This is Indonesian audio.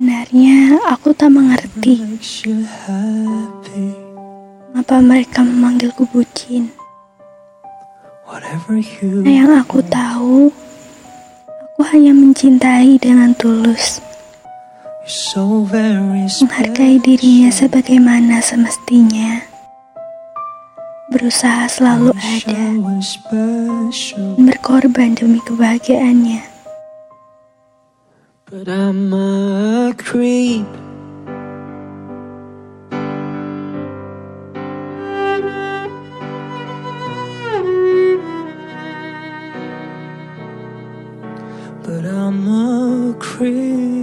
Sebenarnya aku tak mengerti mengapa mereka memanggilku bucin. Nah, yang aku tahu, aku hanya mencintai dengan tulus, menghargai dirinya sebagaimana semestinya. Berusaha selalu ada berkorban demi kebahagiaannya. But I'm a creep. But I'm a creep.